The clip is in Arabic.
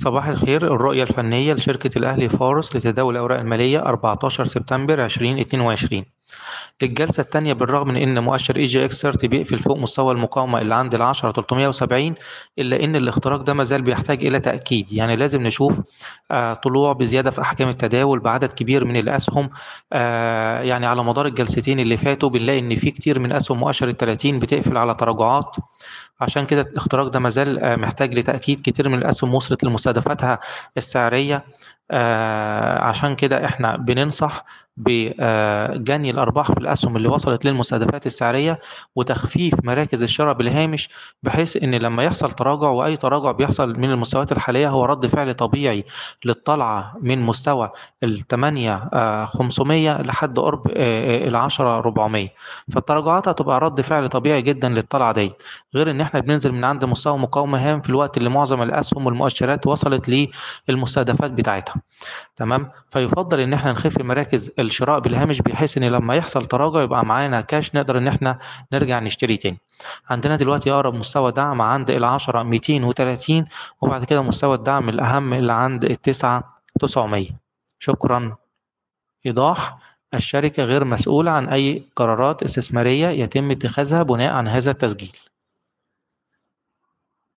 صباح الخير. الرؤية الفنية لشركة الأهلي فارس لتداول الأوراق المالية 14 سبتمبر 2022 للجلسة الثانية بالرغم من إن مؤشر EGX 30 بيقفل فوق مستوى المقاومة اللي عند ال 10 370 إلا إن الاختراق ده مازال بيحتاج إلى تأكيد. يعني لازم نشوف آه طلوع بزيادة في أحجام التداول بعدد كبير من الأسهم آه يعني على مدار الجلستين اللي فاتوا بنلاقي إن في كتير من أسهم مؤشر ال 30 بتقفل على تراجعات. عشان كده الاختراق ده مازال آه محتاج لتأكيد. كتير من الأسهم وصلت لمستهدفاتها السعرية عشان كده إحنا بننصح بجني الأرباح في الأسهم اللي وصلت للمستهدفات السعرية وتخفيف مراكز الشراء بالهامش بحيث إن لما يحصل تراجع وأي تراجع بيحصل من المستويات الحالية هو رد فعل طبيعي للطلعة من مستوى ال 8 500 لحد قرب ال 10 400 فالتراجعات هتبقى رد فعل طبيعي جدا للطلعة دي غير إن إحنا بننزل من عند مستوى مقاومة هام في الوقت اللي معظم الأسهم والمؤشرات وصلت للمستهدفات بتاعتها. تمام؟ فيفضل إن إحنا نخف مراكز الشراء بالهامش بحيث إن لما يحصل تراجع يبقى معانا كاش نقدر إن إحنا نرجع نشتري تاني. عندنا دلوقتي أقرب مستوى دعم عند ال 10 230 وبعد كده مستوى الدعم الأهم اللي عند التسعة 900 شكرا. إيضاح الشركة غير مسؤولة عن أي قرارات استثمارية يتم اتخاذها بناء عن هذا التسجيل.